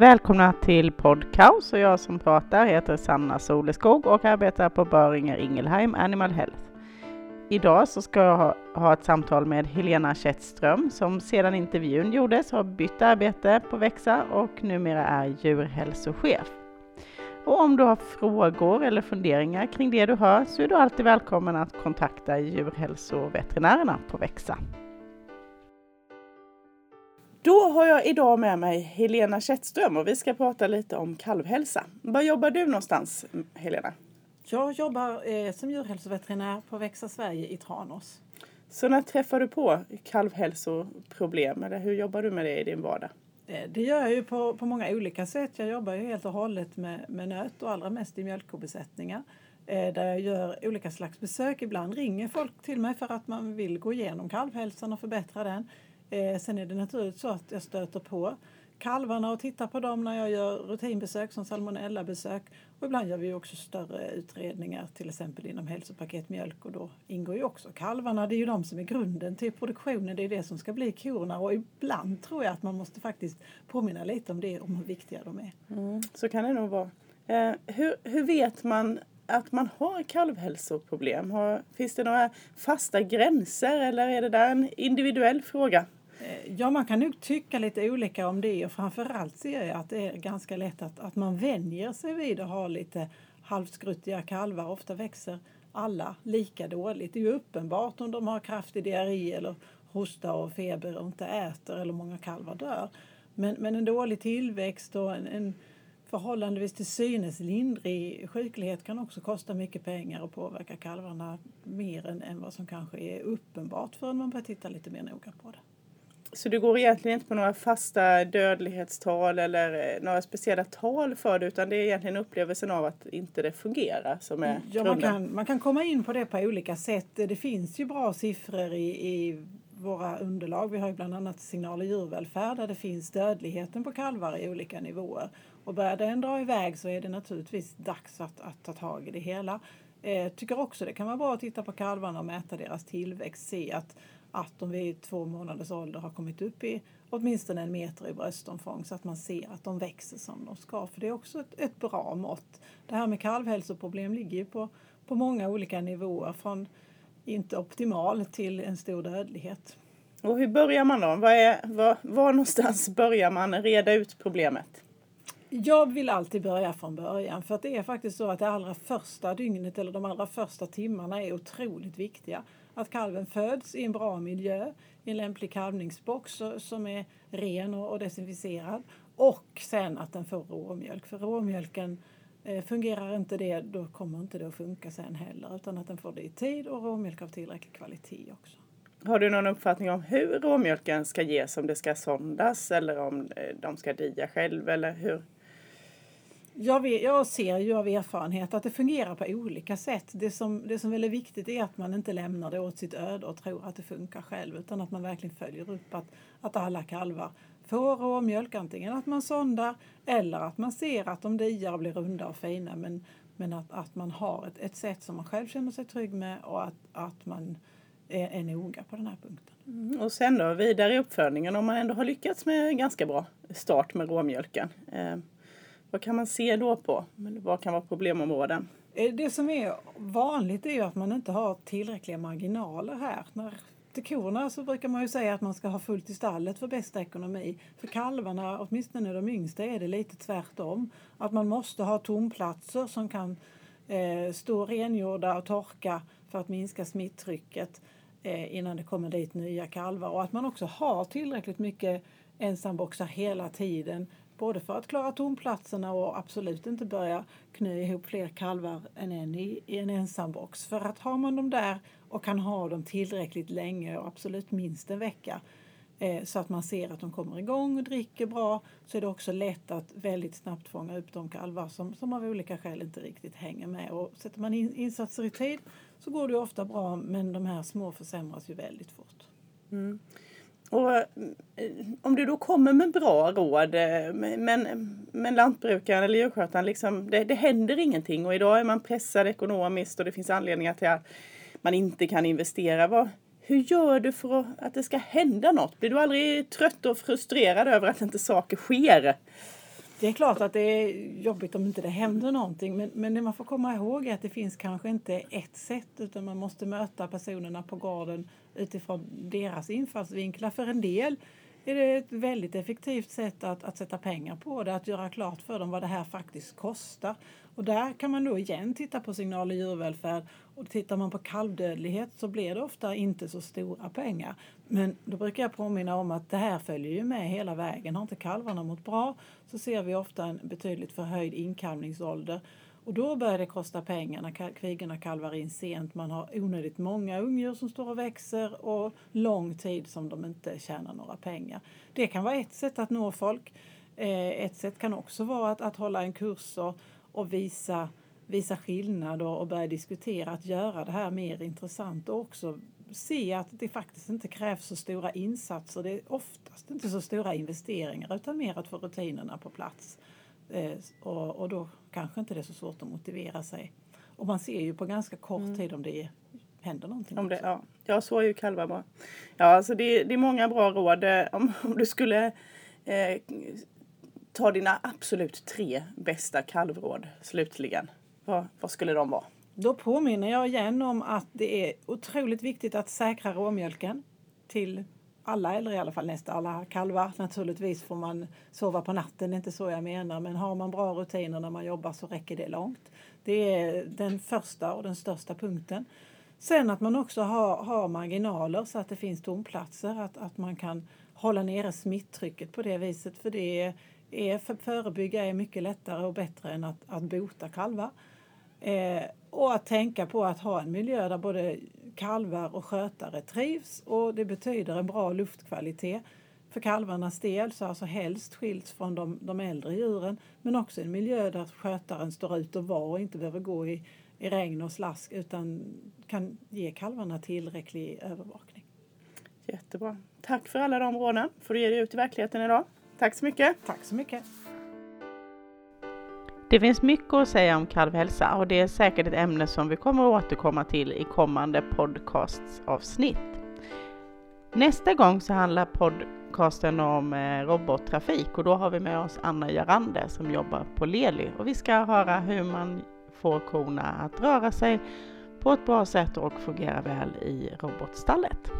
Välkomna till Podcaus och jag som pratar heter Sanna Soleskog och arbetar på Böringer Ingelheim Animal Health. Idag så ska jag ha, ha ett samtal med Helena Kättström som sedan intervjun gjordes har bytt arbete på Växa och numera är djurhälsochef. Och om du har frågor eller funderingar kring det du hör så är du alltid välkommen att kontakta djurhälsoveterinärerna på Växa. Då har jag idag med mig Helena Kättström och vi ska prata lite om kalvhälsa. Var jobbar du någonstans Helena? Jag jobbar eh, som djurhälsoveterinär på Växa Sverige i Tranås. Så när träffar du på kalvhälsoproblem eller hur jobbar du med det i din vardag? Eh, det gör jag ju på, på många olika sätt. Jag jobbar ju helt och hållet med, med nöt och allra mest i mjölkkobesättningar eh, där jag gör olika slags besök. Ibland ringer folk till mig för att man vill gå igenom kalvhälsan och förbättra den. Eh, sen är det naturligtvis så att jag stöter på kalvarna och tittar på dem när jag gör rutinbesök som salmonellabesök. Och ibland gör vi också större utredningar, till exempel inom hälsopaket mjölk och då ingår ju också kalvarna. Det är ju de som är grunden till produktionen, det är det som ska bli korna och ibland tror jag att man måste faktiskt påminna lite om det, om hur viktiga de är. Mm, så kan det nog vara. Eh, hur, hur vet man att man har kalvhälsoproblem? Har, finns det några fasta gränser eller är det där en individuell fråga? Eh, ja, man kan nog tycka lite olika om det och framförallt ser jag att det är ganska lätt att, att man vänjer sig vid att ha lite halvskruttiga kalvar. Ofta växer alla lika dåligt. Det är ju uppenbart om de har kraftig diarré eller hosta och feber och inte äter eller många kalvar dör. Men, men en dålig tillväxt och en, en förhållandevis till synes lindrig sjuklighet kan också kosta mycket pengar och påverka kalvarna mer än, än vad som kanske är uppenbart förrän man börjar titta lite mer noga på det. Så du går egentligen inte på några fasta dödlighetstal eller eh, några speciella tal för det utan det är egentligen upplevelsen av att inte det fungerar som är ja, man kan, man kan komma in på det på olika sätt. Det finns ju bra siffror i, i våra underlag. Vi har ju bland annat signaler djurvälfärd där det finns dödligheten på kalvar i olika nivåer. Och börjar den dra iväg så är det naturligtvis dags att, att ta tag i det hela. Jag eh, tycker också det kan vara bra att titta på kalvarna och mäta deras tillväxt. Se att att de vid två månaders ålder har kommit upp i åtminstone en meter i bröstomfång så att man ser att de växer som de ska. För det är också ett, ett bra mått. Det här med kalvhälsoproblem ligger ju på, på många olika nivåer från inte optimal till en stor dödlighet. Och hur börjar man då? Var, är, var, var någonstans börjar man reda ut problemet? Jag vill alltid börja från början för att det är faktiskt så att det allra första dygnet eller de allra första timmarna är otroligt viktiga att kalven föds i en bra miljö, i en lämplig kalvningsbox som är ren och desinficerad och sen att den får råmjölk. För råmjölken eh, fungerar inte det, då kommer inte det att funka sen heller utan att den får det i tid och råmjölk av tillräcklig kvalitet också. Har du någon uppfattning om hur råmjölken ska ges? Om det ska sondas eller om eh, de ska dia själv eller hur? Jag, vet, jag ser ju av erfarenhet att det fungerar på olika sätt. Det som, det som är väldigt viktigt är att man inte lämnar det åt sitt öde och tror att det funkar själv utan att man verkligen följer upp att, att alla kalvar får råmjölk. Antingen att man sondar eller att man ser att de diar och blir runda och fina men, men att, att man har ett, ett sätt som man själv känner sig trygg med och att, att man är, är noga på den här punkten. Mm, och sen då vidare i uppfödningen om man ändå har lyckats med en ganska bra start med råmjölken. Eh vad kan man se då på? Vad kan vara problemområden? Eh, det som är vanligt är att man inte har tillräckliga marginaler här. När till korna så brukar man ju säga att man ska ha fullt i stallet för bästa ekonomi. För kalvarna, åtminstone de yngsta, är det lite tvärtom. Att man måste ha tomplatser som kan eh, stå rengjorda och torka för att minska smittrycket eh, innan det kommer dit nya kalvar. Och att man också har tillräckligt mycket ensamboxar hela tiden Både för att klara tomplatserna och absolut inte börja knö ihop fler kalvar än en i, i en ensambox. För att har man dem där och kan ha dem tillräckligt länge och absolut minst en vecka eh, så att man ser att de kommer igång och dricker bra så är det också lätt att väldigt snabbt fånga upp de kalvar som, som av olika skäl inte riktigt hänger med. Och sätter man in insatser i tid så går det ofta bra men de här små försämras ju väldigt fort. Mm. Och eh, om du då kommer med bra råd eh, men, men lantbrukaren eller djurskötaren, liksom, det, det händer ingenting och idag är man pressad ekonomiskt och det finns anledningar till att man inte kan investera. Vad, hur gör du för att det ska hända något? Blir du aldrig trött och frustrerad över att inte saker sker? Det är klart att det är jobbigt om inte det händer någonting men, men det man får komma ihåg är att det finns kanske inte ett sätt utan man måste möta personerna på gården utifrån deras infallsvinklar. För en del är det ett väldigt effektivt sätt att, att sätta pengar på det, att göra klart för dem vad det här faktiskt kostar. Och där kan man då igen titta på signal och djurvälfärd. Och tittar man på kalvdödlighet så blir det ofta inte så stora pengar. Men då brukar jag påminna om att det här följer ju med hela vägen. Har inte kalvarna mått bra så ser vi ofta en betydligt förhöjd inkalvningsålder. Och då börjar det kosta pengar när kvigorna kalvar in sent. Man har onödigt många ungdjur som står och växer och lång tid som de inte tjänar några pengar. Det kan vara ett sätt att nå folk. Eh, ett sätt kan också vara att, att hålla en kurs och, och visa, visa skillnad och, och börja diskutera att göra det här mer intressant och också se att det faktiskt inte krävs så stora insatser. Det är oftast inte så stora investeringar utan mer att få rutinerna på plats. Eh, och, och då kanske inte det är så svårt att motivera sig. Och man ser ju på ganska kort mm. tid om det händer någonting. Om det, ja. ja, så är ju kalvar bra. Ja, alltså det, det är många bra råd. Eh, om, om du skulle eh, ta dina absolut tre bästa kalvråd slutligen. Vad, vad skulle de vara? Då påminner jag igen om att det är otroligt viktigt att säkra råmjölken till alla, eller i alla fall nästan alla kalvar. Naturligtvis får man sova på natten, det är inte så jag menar. Men har man bra rutiner när man jobbar så räcker det långt. Det är den första och den största punkten. Sen att man också har, har marginaler så att det finns tomplatser, att, att man kan hålla nere smittrycket på det viset. För det är, för förebygga är mycket lättare och bättre än att, att bota kalvar. Eh, och att tänka på att ha en miljö där både kalvar och skötare trivs och det betyder en bra luftkvalitet. För kalvarnas del så alltså helst skilts från de, de äldre djuren men också en miljö där skötaren står ut och var och inte behöver gå i, i regn och slask utan kan ge kalvarna tillräcklig övervakning. Jättebra. Tack för alla de råden får du ge dig ut i verkligheten idag. Tack så mycket. Tack så mycket. Det finns mycket att säga om kalvhälsa och det är säkert ett ämne som vi kommer att återkomma till i kommande podcastavsnitt. Nästa gång så handlar podcasten om eh, robottrafik och då har vi med oss Anna Jarande som jobbar på Leli och vi ska höra hur man får korna att röra sig på ett bra sätt och fungera väl i robotstallet.